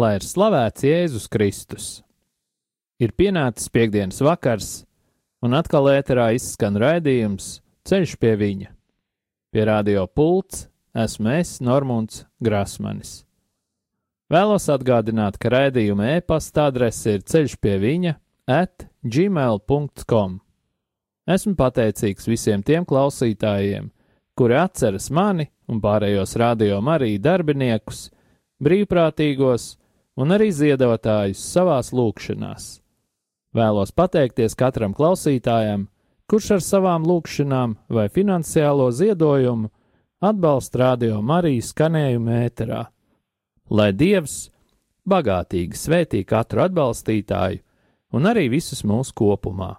Lai ir slavēts Jēzus Kristus! Ir pienācis piekdienas vakars, un atkal ēterā izskan raidījums Ceļš pie viņa. Pie radio pults esmu es, Normons Grasmanis. Vēlos atgādināt, ka raidījuma e-pasta adrese ir ceļš pie viņa at gmail.com. Esmu pateicīgs visiem tiem klausītājiem, kuri atceras mani un pārējos radio Mariju darbiniekus, brīvprātīgos un arī ziedotājus savās lūkšanās. Vēlos pateikties katram klausītājam, kurš ar savām lūkšanām vai finansiālo ziedojumu atbalsta radio Marijas skanējumu ēterā. Lai Dievs bagātīgi svētī katru atbalstītāju un arī visus mūsu kopumā.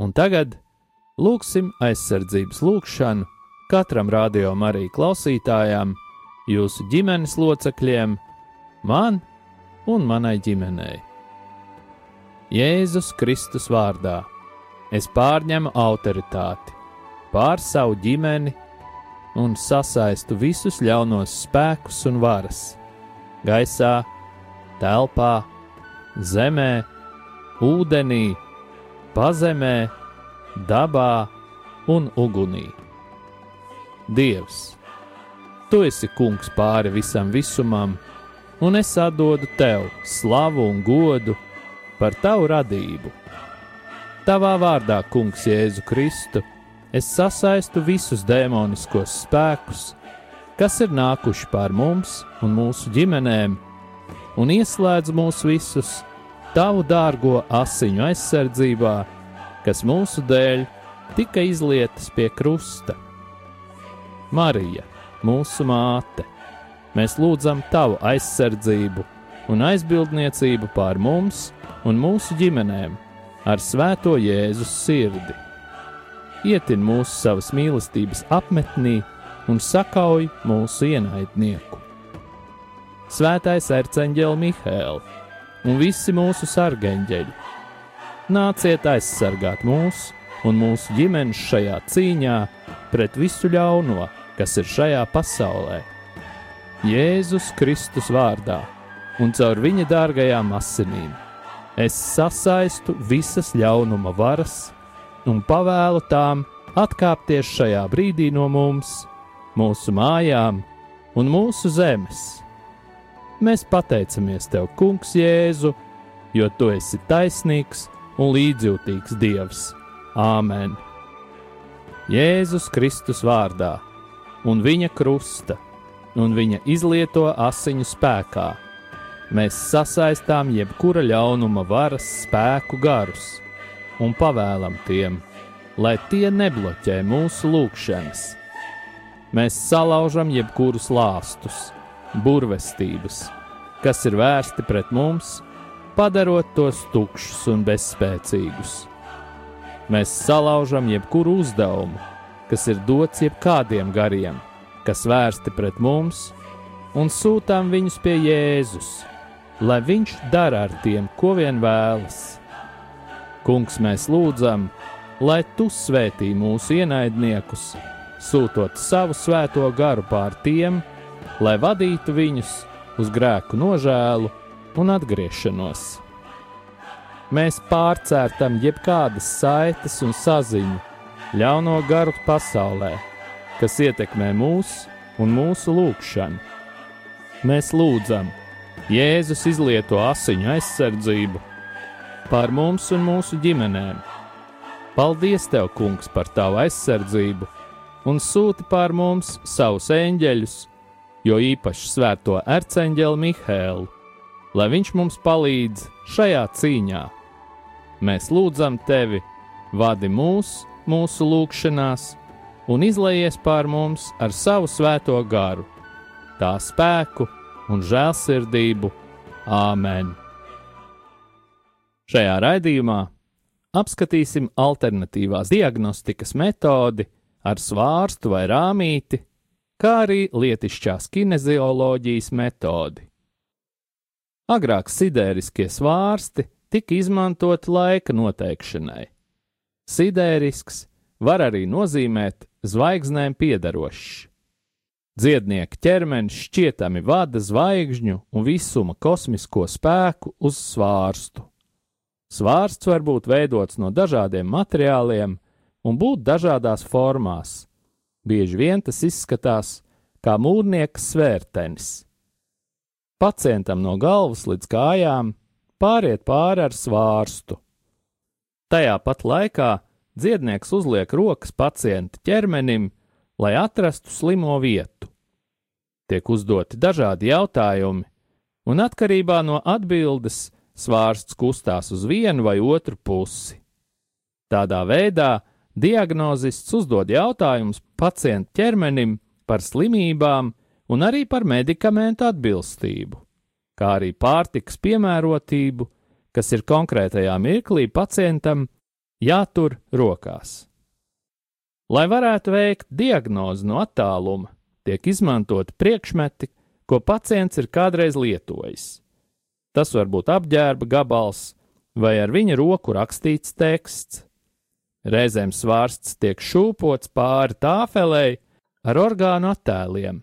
Un tagad lūksim aizsardzības lūgšanu katram radio Marija klausītājam, jūsu ģimenes locekļiem, man un manai ģimenei. Jēzus Kristus vārdā es pārņemu autoritāti pār savu ģimeni un sasaistu visus ļaunos spēkus un varas - gaisā, telpā, zemē, ūdenī, pazemē, dabā un ugunī. Dievs, tu esi kungs pāri visam visumam, un es atdodu tev slavu un godu par tavu radību. Tavā vārdā, Kungs, Jēzu Kristu, es sasaistu visus demoniskos spēkus, kas ir nākuši pār mums un mūsu ģimenēm, un ieslēdz mūs visus tavu dārgo asiņu aizsardzībā, kas mūsu dēļ tika izlietas pie krusta. Marija, mūsu māte, mēs lūdzam tavu aizsardzību un aizbildniecību pār mums un mūsu ģimenēm ar svēto Jēzus sirdi. Ietin mūsu savas mīlestības apmetnī un sakauj mūsu ienaidnieku. Svētais arcangeli Mihēl un visi mūsu sargeņģeļi, nāciet aizsargāt mūs un mūsu ģimenes šajā cīņā pret visu ļauno, kas ir šajā pasaulē Jēzus Kristus vārdā un caur viņa dārgajām asinīm. Es sasaistu visas ļaunuma varas un pavēlu tām atkāpties šajā brīdī no mums, mūsu mājām un mūsu zemes. Mēs pateicamies Tev, Kungs, Jēzu, jo Tu esi taisnīgs un līdzjūtīgs Dievs. Āmen! Jēzus Kristus vārdā un viņa krusta un viņa izlieto asiņu spēkā. Mēs sasaistām jebkura ļaunuma varas spēku garus un pavēlam tiem, lai tie nebloķē mūsu lūgšanas. Mēs salaužam jebkurus lāstus, burvestības, kas ir vērsti pret mums, padarot tos tukšus un bezspēcīgus. Mēs salaužam jebkuru uzdevumu, kas ir dots jebkādiem gariem, kas vērsti pret mums, un sūtām viņus pie Jēzus, lai viņš dara ar tiem, ko vien vēlas. Kungs, mēs lūdzam, lai tu svētī mūsu ienaidniekus, sūtot savu svēto garu pār tiem, lai vadītu viņus uz grēku nožēlu un atgriešanos. Mēs pārcērtam jebkādas saites un saziņu ļauno garu pasaulē kas ietekmē mūs un mūsu lūgšanu. Mēs lūdzam, Jēzus izlieto asiņu aizsardzību pār mums un mūsu ģimenēm. Paldies, Tev, Kungs, par Tavu aizsardzību un sūti pār mums savus eņģeļus, jo īpaši svēto erceņģeli Mihēlu, lai viņš mums palīdz šajā cīņā. Mēs lūdzam Tevi, vadi mūs mūsu lūgšanās, un izlaies pār mums ar savu svēto garu, tā spēku un žēlsirdību. Āmen! Šajā raidījumā apskatīsim alternatīvās diagnostikas metodi ar svārstu vai rāmīti, kā arī lietišķās kinezioloģijas metodi. Agrāk sidēriskie svārsti tika izmantoti laika noteikšanai. Sidērisks var arī nozīmēt zvaigznēm piedarošs. Dziednieka ķermenis šķietami vada zvaigžņu un visuma kosmisko spēku uz svārstu. Svārsts var būt veidots no dažādiem materiāliem un būt dažādās formās. Bieži vien tas izskatās kā mūrnieka svērtenis. Pacientam no galvas līdz kājām pāriet pāri ar svārstu. Tajā pat laikā dziednieks uzliek rokas pacienta ķermenim, lai atrastu slimo vietu. Tiek uzdoti dažādi jautājumi, un atkarībā no atbildes svārsts kustās uz vienu vai otru pusi. Tādā veidā diagnozists uzdod jautājumus pacienta ķermenim par slimībām un arī par medikamentu atbilstību, kā arī pārtikas piemērotību, kas ir konkrētajā mirklī pacientam jātur rokās. Lai varētu veikt diagnozi no attāluma, tiek izmantoti priekšmeti, ko pacients ir kādreiz lietojis. Tas var būt apģērba gabals vai ar viņa roku rakstīts teksts. Reizēm svārsts tiek šūpots pāri tāfelei ar orgānu attēliem,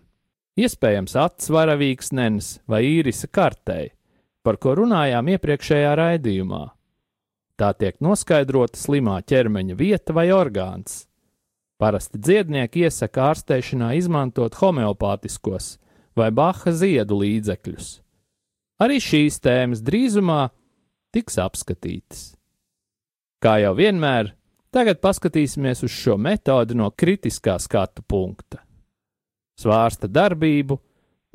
iespējams atsvara vīksnenes vai īrisa kartei, par ko runājām iepriekšējā raidījumā. Tā tiek noskaidrota slimā ķermeņa vieta vai orgāns. Parasti dziednieki iesaka ārstēšanā izmantot homeopātiskos vai baha ziedu līdzekļus. Arī šīs tēmas drīzumā tiks apskatītas. Kā jau vienmēr, tagad paskatīsimies uz šo metodi no kritiskā skatu punkta. Svārsta darbību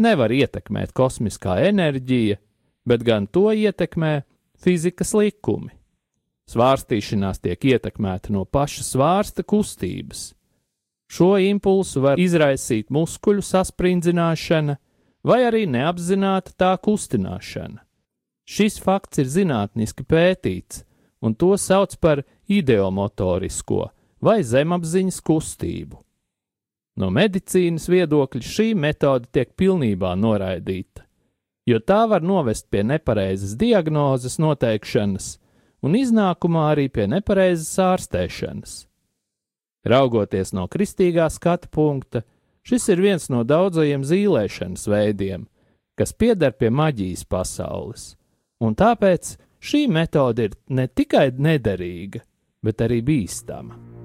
nevar ietekmēt kosmiskā enerģija, bet gan to ietekmē fizikas likumi. Svārstīšanās tiek ietekmēta no paša svārsta kustības. Šo impulsu var izraisīt muskuļu sasprindzināšana vai arī neapzināta tā kustināšana. Šis fakts ir zinātniski pētīts, un to sauc par ideomotorisko vai zemapziņas kustību. No medicīnas viedokļa šī metode tiek pilnībā noraidīta, jo tā var novest pie nepareizas diagnozes noteikšanas un iznākumā arī pie nepareizas ārstēšanas. Raugoties no kristīgā skatu punkta, šis ir viens no daudzajiem zīlēšanas veidiem, kas pieder pie maģijas pasaules, un tāpēc šī metode ir ne tikai nederīga, bet arī bīstama.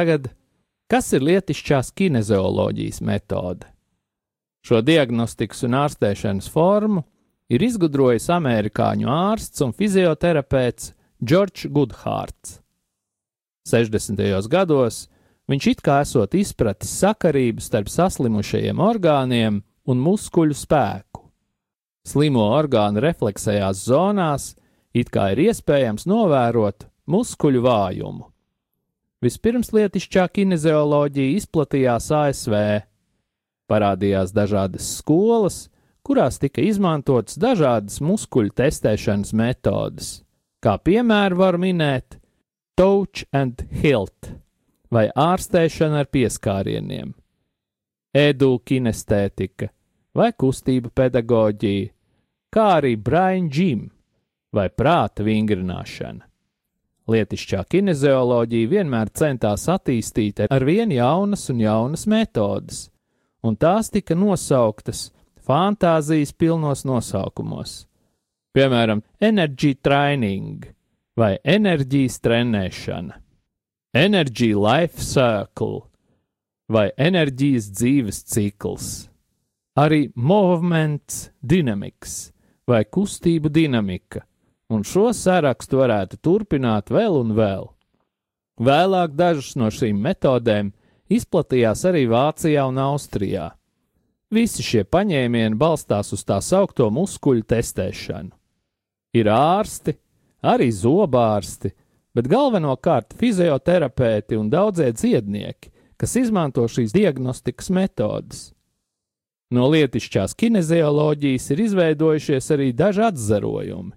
Tagad, kas ir lietišķās kinezioloģijas metode? Šo diagnostikas un ārstēšanas formu ir izgudrojis amerikāņu ārsts un fizioterapeits Džordžs Goodhārts. 60. gados viņš it kā esot izpratis sakarību starp saslimušajiem orgāniem un muskuļu spēku. Slimo orgānu refleksējās zonās it kā ir iespējams novērot muskuļu vājumu. Vispirms lietišķā kinezioloģija izplatījās ASV. Parādījās dažādas skolas, kurās tika izmantotas dažādas muskuļu testēšanas metodes. Kā piemēru var minēt touch and hilt vai ārstēšana ar pieskārieniem, edukinestētika vai kustība pedagoģija, kā arī brain gym vai prāta vingrināšana. Lietišķā kinezioloģija vienmēr centās attīstīt ar vien jaunas un jaunas metodes, un tās tika nosauktas fantāzijas pilnos nosaukumos. Piemēram, energy training vai enerģijas trenēšana, energy life circle vai enerģijas dzīves cikls, arī movement dynamics vai kustību dinamika, un šo sarakstu varētu turpināt vēl un vēl. Vēlāk dažas no šīm metodēm izplatījās arī Vācijā un Austrijā. Visi šie paņēmieni balstās uz tā saukto muskuļu testēšanu. Ir ārsti, arī zobārsti, bet galvenokārt fizioterapeiti un daudzie dziednieki, kas izmanto šīs diagnostikas metodes. No lietišķās kinezioloģijas ir izveidojušies arī daži atzarojumi.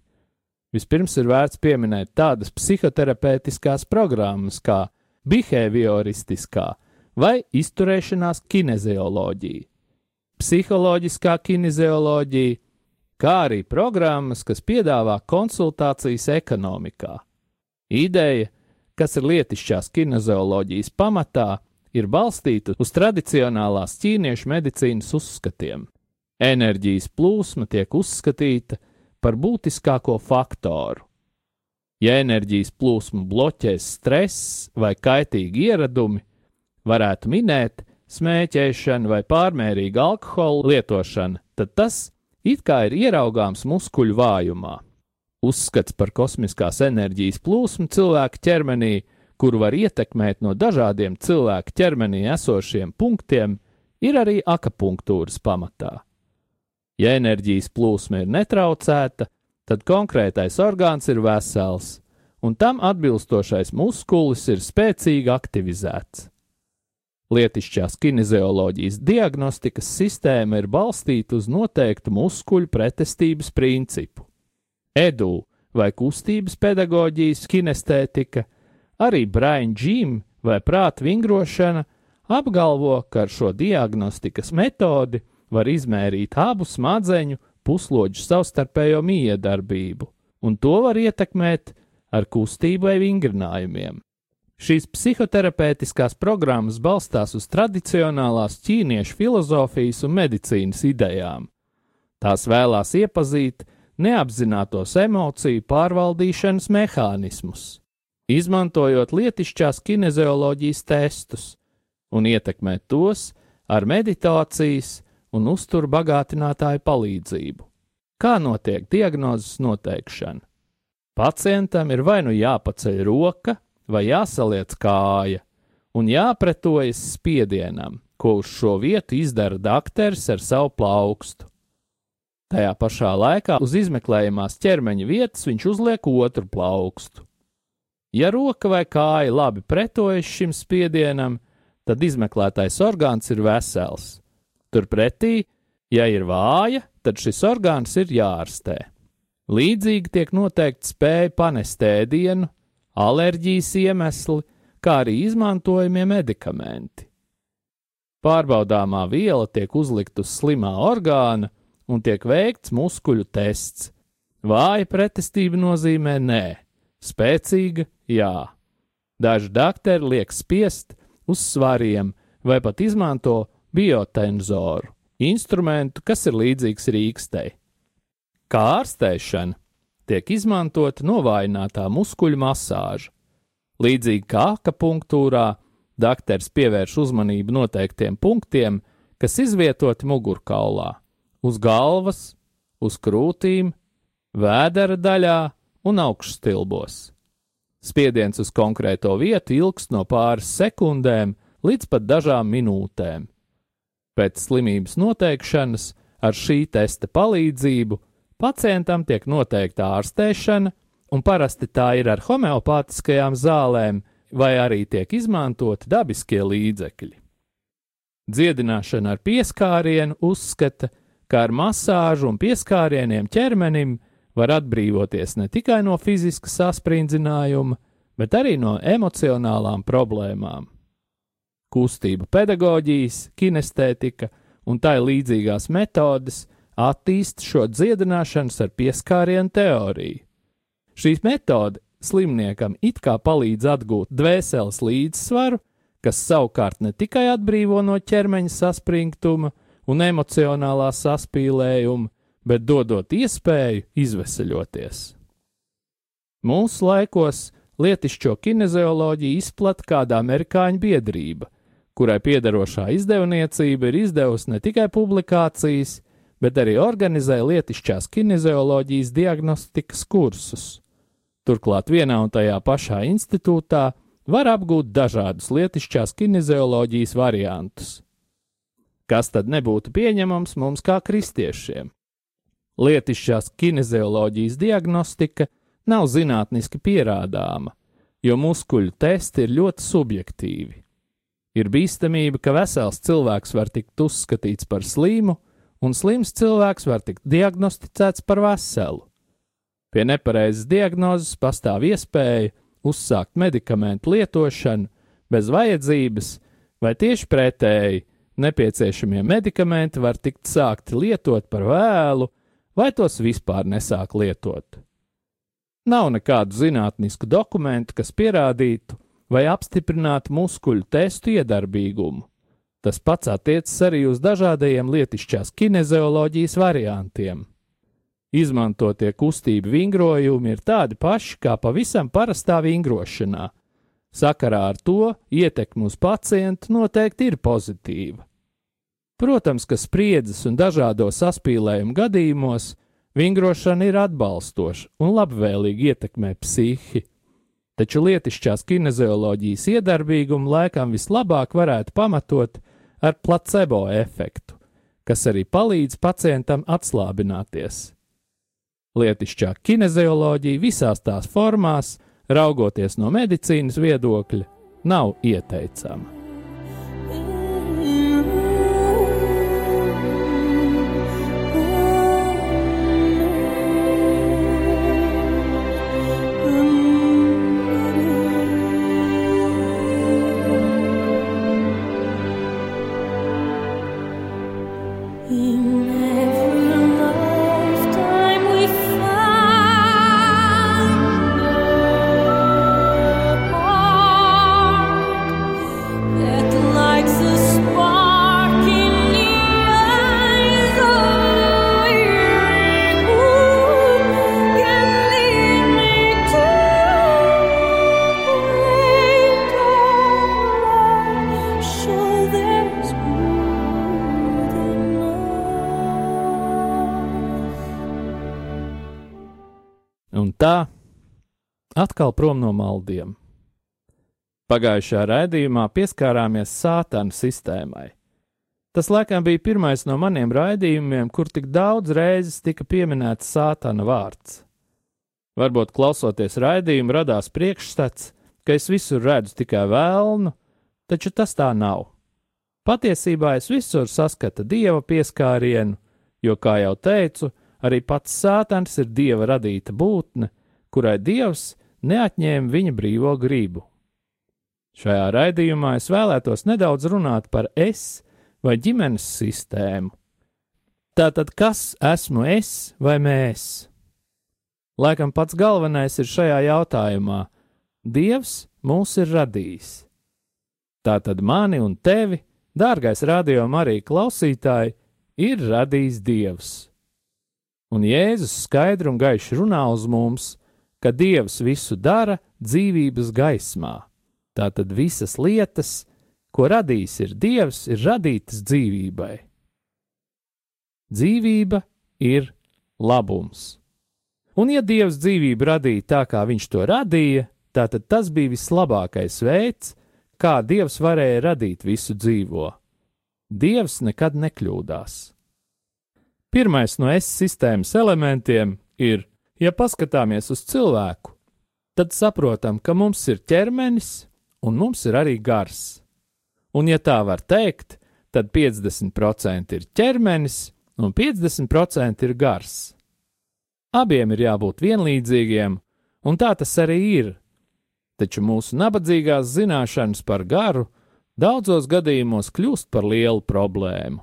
Vispirms ir vērts pieminēt tādas psihoterapeitiskās programmas kā behavioristiskā vai izturēšanās kinezioloģija, psiholoģiskā kinezioloģija, kā arī programmas, kas piedāvā konsultācijas ekonomikā. Ideja, kas ir lietišķās kinezioloģijas pamatā, ir balstīta uz tradicionālās ķīniešu medicīnas uzskatiem. Enerģijas plūsma tiek uzskatīta par būtiskāko faktoru. Ja enerģijas plūsmu bloķēs stress vai kaitīgi ieradumi, varētu minēt smēķēšana vai pārmērīga alkohola lietošana, tad tas it kā ir ieraugāms muskuļu vājumā. Uzskats par kosmiskās enerģijas plūsmu cilvēka ķermenī kuru var ietekmēt no dažādiem cilvēka ķermenī esošiem punktiem, ir arī akupunktūras pamatā. Ja enerģijas plūsma ir netraucēta, tad konkrētais orgāns ir vesels, un tam atbilstošais muskulis ir spēcīgi aktivizēts. Lietišķās kinezioloģijas diagnostikas sistēma ir balstīta uz noteiktu muskuļu pretestības principu. Edu vai kustības pedagoģijas kinestētika Arī Brian Džim vai prāta vingrošana apgalvo, ka ar šo diagnostikas metodi var izmērīt abu smadzeņu pusloģu savstarpējo miedarbību, un to var ietekmēt ar kustību vai vingrinājumiem. Šīs psihoterapeitiskās programmas balstās uz tradicionālās ķīniešu filozofijas un medicīnas idejām. Tās vēlās iepazīt neapzinātos emociju pārvaldīšanas mehānismus izmantojot lietišķās kinezioloģijas testus un ietekmēt tos ar meditācijas un uzturu bagātinātāju palīdzību. Kā notiek diagnozes noteikšana? Pacientam ir vai nu jāpaceļ roka, vai jāsaliec kāja, un jāpretojas spiedienam, ko uz šo vietu izdara dakteris ar savu plaukstu. Tajā pašā laikā uz izmeklējumās ķermeņa vietas viņš uzliek otru plaukstu. Ja roka vai kāja labi pretojas šim spiedienam, tad izmeklētais orgāns ir vesels. Turpretī, ja ir vāja, tad šis orgāns ir jārastē. Līdzīgi tiek noteikti spēja panest ēdienu, alerģijas iemesli, kā arī izmantojamie medikamenti. Pārbaudāmā viela tiek uzlikta uz slimā orgāna un tiek veikts muskuļu tests. Vāja pretestība nozīmē nē, spēcīga Jā, daži doktori liek spiest uz svariem vai pat izmanto biotenzoru, instrumentu, kas ir līdzīgs rīkstei. Kā ārstēšana tiek izmantota novājinātā muskuļu masāža. Līdzīgi kā akupunktūrā, doktors pievērš uzmanību noteiktiem punktiem, kas izvietoti mugurkaulā, uz galvas, uz krūtīm, vēdera daļā un augšstilbos. Spiediens uz konkrēto vietu ilgst no pāris sekundēm līdz pat dažām minūtēm. Pēc slimības noteikšanas ar šī testa palīdzību pacientam tiek noteikta ārstēšana, un parasti tā ir ar homeopātiskajām zālēm, vai arī tiek izmantoti dabiskie līdzekļi. Dziedināšana ar pieskārienu uzskata, ka ar masāžu un pieskārieniem ķermenim var atbrīvoties ne tikai no fiziska sasprindzinājuma, bet arī no emocionālām problēmām. Kustība pedagoģijas, kinestētika un tā līdzīgās metodes attīst šo dziedināšanas ar pieskārienu teoriju. Šī metode slimniekam it kā palīdz atgūt dvēseles līdzsvaru, kas savukārt ne tikai atbrīvo no ķermeņa saspringtuma un emocionālā saspīlējuma, bet dodot iespēju izveseļoties. Mūsu laikos lietišķo kinezioloģiju izplatīja kāda amerikāņu biedrība, kurai piederošā izdevniecība ir izdevusi ne tikai publikācijas, bet arī organizē lietišķās kinezioloģijas diagnostikas kursus. Turklāt vienā un tajā pašā institūtā var apgūt dažādus lietišķās kinezioloģijas variantus. Kas tad nebūtu pieņemams mums kā kristiešiem? Lietišķās kinezioloģijas diagnostika nav zinātniski pierādāma, jo muskuļu testi ir ļoti subjektīvi. Ir bīstamība, ka vesels cilvēks var tikt uzskatīts par slimu, un slims cilvēks var tikt diagnosticēts par veselu. Pie nepareizas diagnozes pastāv iespēja uzsākt medikamentu lietošanu bez vajadzības, vai tieši pretēji nepieciešamie medikamenti var tikt sākti lietot par vēlu, vai tos vispār nesāk lietot. Nav nekādu zinātnisku dokumentu, kas pierādītu vai apstiprinātu muskuļu testu iedarbīgumu. Tas pats attiecas arī uz dažādajiem lietišķās kinezioloģijas variantiem. Izmantotie kustību vingrojumi ir tādi paši kā pavisam parastā vingrošanā. Sakarā ar to ietekme uz pacientu noteikti ir pozitīva. Protams, ka spriedzes un dažādo saspīlējumu gadījumos Vingrošana ir atbalstoša un labvēlīgi ietekmē psihi, taču lietišķās kinezioloģijas iedarbīgumu laikam vislabāk varētu pamatot ar placebo efektu, kas arī palīdz pacientam atslābināties. Lietišķā kinezioloģija visās tās formās, raugoties no medicīnas viedokļa, nav ieteicama. Atkal prom no maldiem. Pagājušajā raidījumā pieskārāmies sātana sistēmai. Tas laikam bija pirmais no maniem raidījumiem, kur tik daudz reizes tika pieminēts sātana vārds. Varbūt klausoties raidījumu, radās priekšstats, ka es visur redzu tikai vēlnu, taču tas tā nav. Patiesībā es visur saskatu dieva pieskārienu, jo, kā jau teicu, Arī pats sātans ir dieva radīta būtne, kurai dievs neatņēma viņa brīvo gribu. Šajā raidījumā es vēlētos nedaudz runāt par es vai ģimenes sistēmu. Tātad, kas esmu es vai mēs? Laikam pats galvenais ir šajā jautājumā - Dievs mūs ir radījis. Tātad mani un tevi, dārgais radio arī klausītāji, ir radījis Dievs un Jēzus skaidri un gaiši runā uz mums, ka Dievs visu dara dzīvības gaismā. Tātad visas lietas, ko radījis ir Dievs, ir radītas dzīvībai. Dzīvība ir labums. Un, ja Dievs dzīvību radīja tā, kā Viņš to radīja, tad tas bija vislabākais veids, kā Dievs varēja radīt visu dzīvo. Dievs nekad nekļūdās. Pirmais no S sistēmas elementiem ir, ja paskatāmies uz cilvēku, tad saprotam, ka mums ir ķermenis un mums ir arī gars. Un, ja tā var teikt, tad 50% ir ķermenis un 50% ir gars. Abiem ir jābūt vienlīdzīgiem, un tā tas arī ir. Taču mūsu nabadzīgās zināšanas par garu daudzos gadījumos kļūst par lielu problēmu.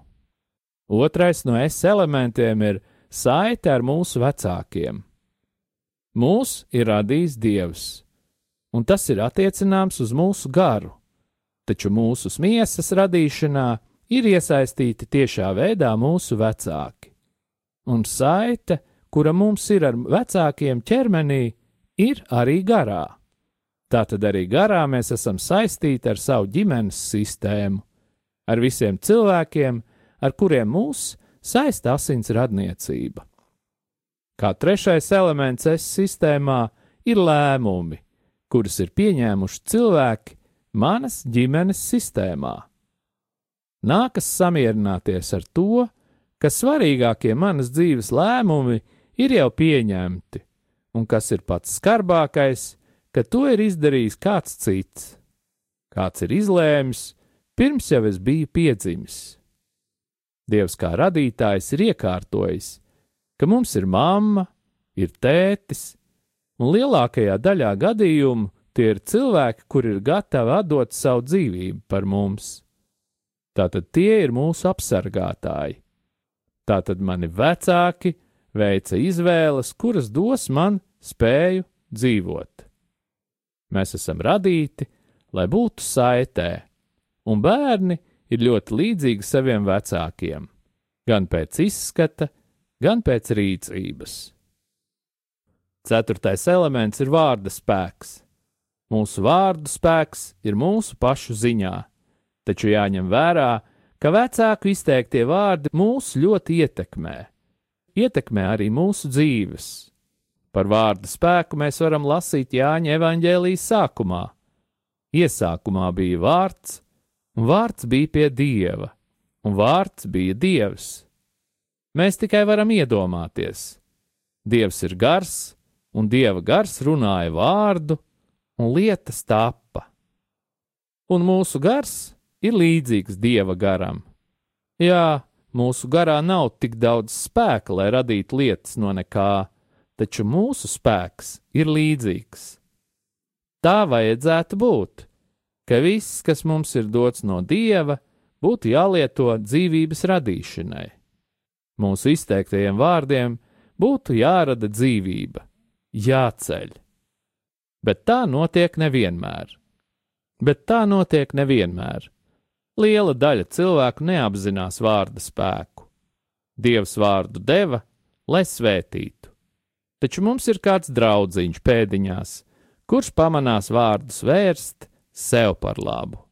Otrais no es elementiem ir saite ar mūsu vecākiem. Mūs ir radījis Dievs, un tas ir attiecināms uz mūsu garu, taču mūsu miesas radīšanā ir iesaistīti tiešā veidā mūsu vecāki. Un saite, kura mums ir ar vecākiem ķermenī, ir arī garā. Tātad arī garā mēs esam saistīti ar savu ģimenes sistēmu, ar visiem cilvēkiem, ar kuriem mūs saista asins radniecība. Kā trešais elements es sistēmā ir lēmumi, kurus ir pieņēmuši cilvēki manas ģimenes sistēmā. Nākas samierināties ar to, ka svarīgākie manas dzīves lēmumi ir jau pieņemti, un kas ir pats skarbākais, ka to ir izdarījis kāds cits. Kāds ir izlēmis, pirms jau es biju piedzimis. Dievs kā radītājs ir iekārtojis, ka mums ir mamma, ir tētis, un lielākajā daļā gadījumu tie ir cilvēki, kuri ir gatavi atdot savu dzīvību par mums. Tātad tie ir mūsu apsargātāji. Tātad mani vecāki veica izvēles, kuras dos man spēju dzīvot. Mēs esam radīti, lai būtu saitē, un bērni ir ļoti līdzīgi saviem vecākiem, gan pēc izskata, gan pēc rīcības. Ceturtais elements ir vārda spēks. Mūsu vārdu spēks ir mūsu pašu ziņā, taču jāņem vērā, ka vecāku izteiktie vārdi mūs ļoti ietekmē. Ietekmē arī mūsu dzīves. Par vārdu spēku mēs varam lasīt Jāņa evanģēlijas sākumā. Iesākumā bija vārds, un vārds bija pie dieva, un vārds bija dievs. Mēs tikai varam iedomāties. Dievs ir gars, un dieva gars runāja vārdu, un lietas tappa. Un mūsu gars ir līdzīgs dieva garam. Jā, mūsu garā nav tik daudz spēka, lai radītu lietas no nekā, taču mūsu spēks ir līdzīgs. Tā vajadzētu būt, ka viss, kas mums ir dots no dieva, būtu jālieto dzīvības radīšanai mūsu izteiktajiem vārdiem būtu jārada dzīvība, jāceļ. Bet tā notiek nevienmēr. Bet tā notiek nevienmēr. Liela daļa cilvēku neapzinās vārda spēku. Dievs vārdu deva, lai svētītu. Taču mums ir kāds draudziņš pēdiņās, kurš pamanās vārdus vērst sev par labu.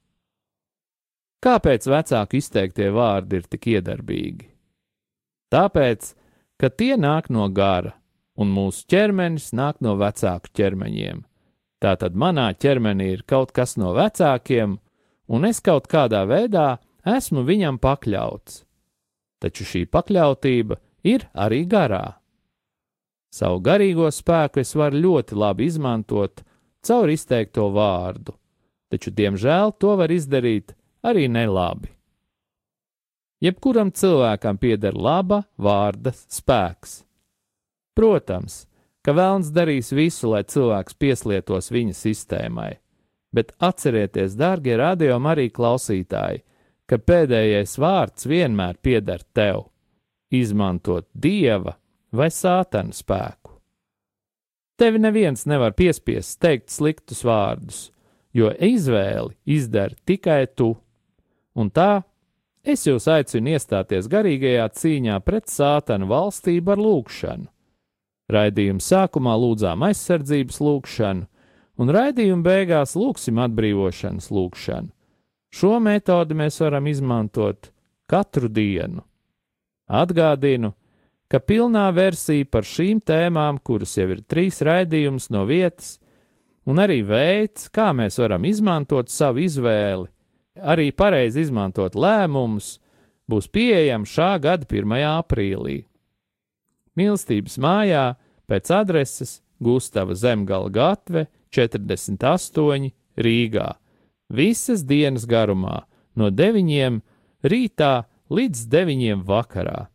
Kāpēc vecāku izteiktie vārdi ir tik iedarbīgi? Tāpēc, ka tie nāk no gara, un mūsu ķermenis nāk no vecāku ķermeņiem. Tātad manā ķermenī ir kaut kas no vecākiem, un es kaut kādā veidā esmu viņam pakļauts. Taču šī pakļautība ir arī garā. Savu garīgo spēku es varu ļoti labi izmantot caur izteikto vārdu, taču, diemžēl, to var izdarīt arī nelabi. Jebkuram cilvēkam pieder laba vārda spēks. Protams, ka vēlns darīs visu, lai cilvēks pieslietos viņa sistēmai, bet atcerieties, dārgie radio arī klausītāji, ka pēdējais vārds vienmēr pieder tev - izmantot dieva vai sātana spēku. Tevi neviens nevar piespiest teikt sliktus vārdus, jo izvēli izdara tikai tu, un tā Es jūs aicinu iestāties garīgajā cīņā pret sātanu valstību ar lūgšanu. Raidījuma sākumā lūdzām aizsardzības lūgšanu, un raidījuma beigās lūgsim atbrīvošanas lūgšanu. Šo metodi mēs varam izmantot katru dienu. Atgādinu, ka pilnā versija par šīm tēmām, kuras jau ir trīs raidījumus no vietas, un arī veids, kā mēs varam izmantot savu izvēli, arī pareizi izmantot lēmumus, būs pieejams šā gada 1. aprīlī. Mīlestības mājā pēc adreses Gustava Zemgala gatve 48 Rīgā. Visas dienas garumā no 9 rītā līdz 9 vakarā.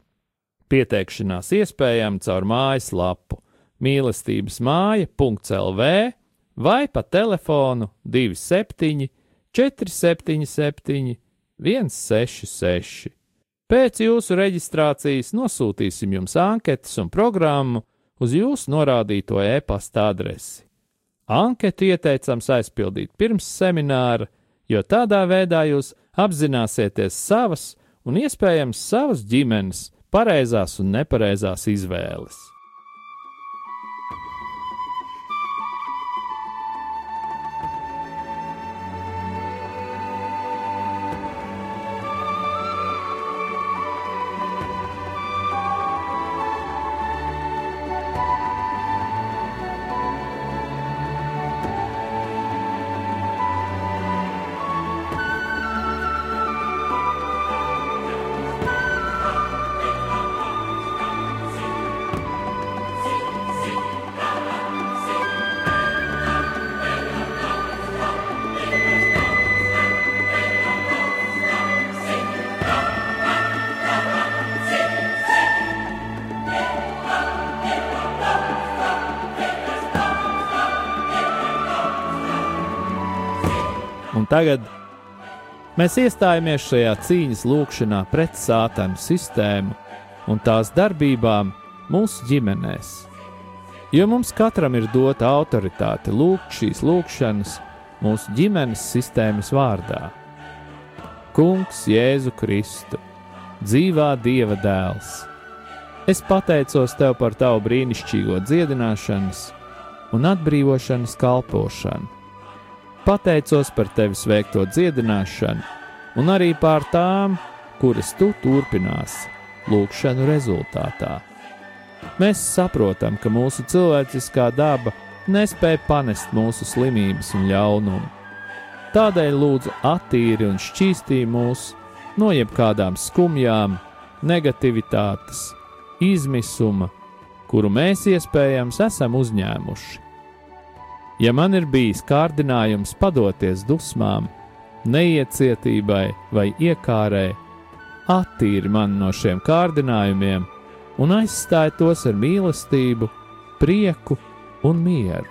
Pieteikšanās iespējama caur mājaslapu mīlestības māja.lv vai pa telefonu 27 477, 166. Pēc jūsu reģistrācijas nosūtīsim jums anketas un programmu, uz jūsu norādīto e-pasta adresi. Anketu ieteicams aizpildīt pirms semināra, jo tādā veidā jūs apzināsieties savas un iespējams savas ģimenes pareizās un nepareizās izvēles. Tagad mēs iestājamies šajā cīņas lūkšanā pret sātanu sistēmu un tās darbībām mūsu ģimenēs. Jo mums katram ir dota autoritāte lūgt šīs lūkšanas mūsu ģimenes sistēmas vārdā. Kungs, Jēzu Kristu, dzīvā Dieva dēls, es pateicos Tev par Tavu brīnišķīgo dziedināšanas un atbrīvošanas kalpošanu pateicos par tevis veikto dziedināšanu, un arī par tām, kuras tu turpināsi lūkšanu rezultātā. Mēs saprotam, ka mūsu cilvēciskā daba nespēja panest mūsu slimības un ļaunumu. Tādēļ lūdzu attīri un šķīstī mūs no jebkādām skumjām, negativitātes, izmisuma, kuru mēs iespējams esam uzņēmuši. Ja man ir bijis kārdinājums padoties dusmām, neiecietībai vai iekārai, attīri mani no šiem kārdinājumiem un aizstāj tos ar mīlestību, prieku un mieru.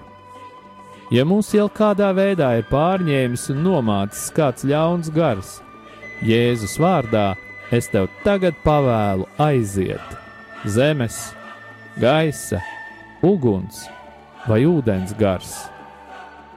Ja mūs jau kādā veidā ir pārņēmis un nomācis kāds ļauns gars, Jēzus vārdā es tev tagad pavēlu aiziet zemes, gaisa, uguns vai ūdens gars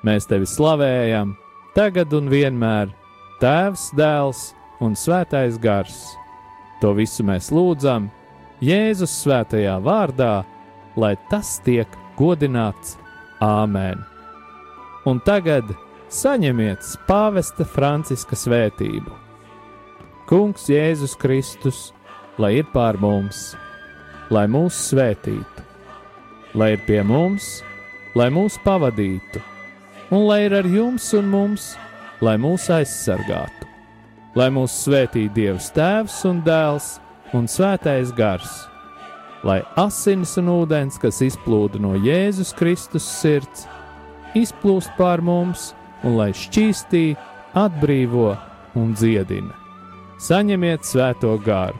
Mēs tevi slavējam, tagad un vienmēr, Tēvs, Dēls un Svētais Gars. To visu mēs lūdzam Jēzus svētajā vārdā, lai tas tiek godināts Āmen. Un tagad saņemiet pāvesta Franciska svētību. Kungs Jēzus Kristus, lai ir pār mums, lai mūs svētītu, lai ir pie mums, lai mūs pavadītu un lai ir ar jums un mums, lai mūs aizsargātu, lai mūs svētī Dievs Tēvs un Dēls un Svētais Gars, lai asins un ūdens, kas izplūda no Jēzus Kristus sirds, izplūst pār mums un lai šķīstī, atbrīvo un dziedina. Saņemiet svēto garu,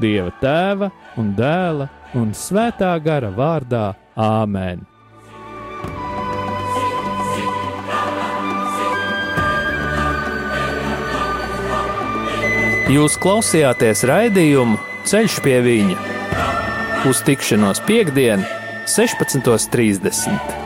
Dieva Tēva un Dēla un Svētā gara vārdā Āmen! Jūs klausījāties raidījumu Ceļš pie viņa uz tikšanos piekdien, 16.30.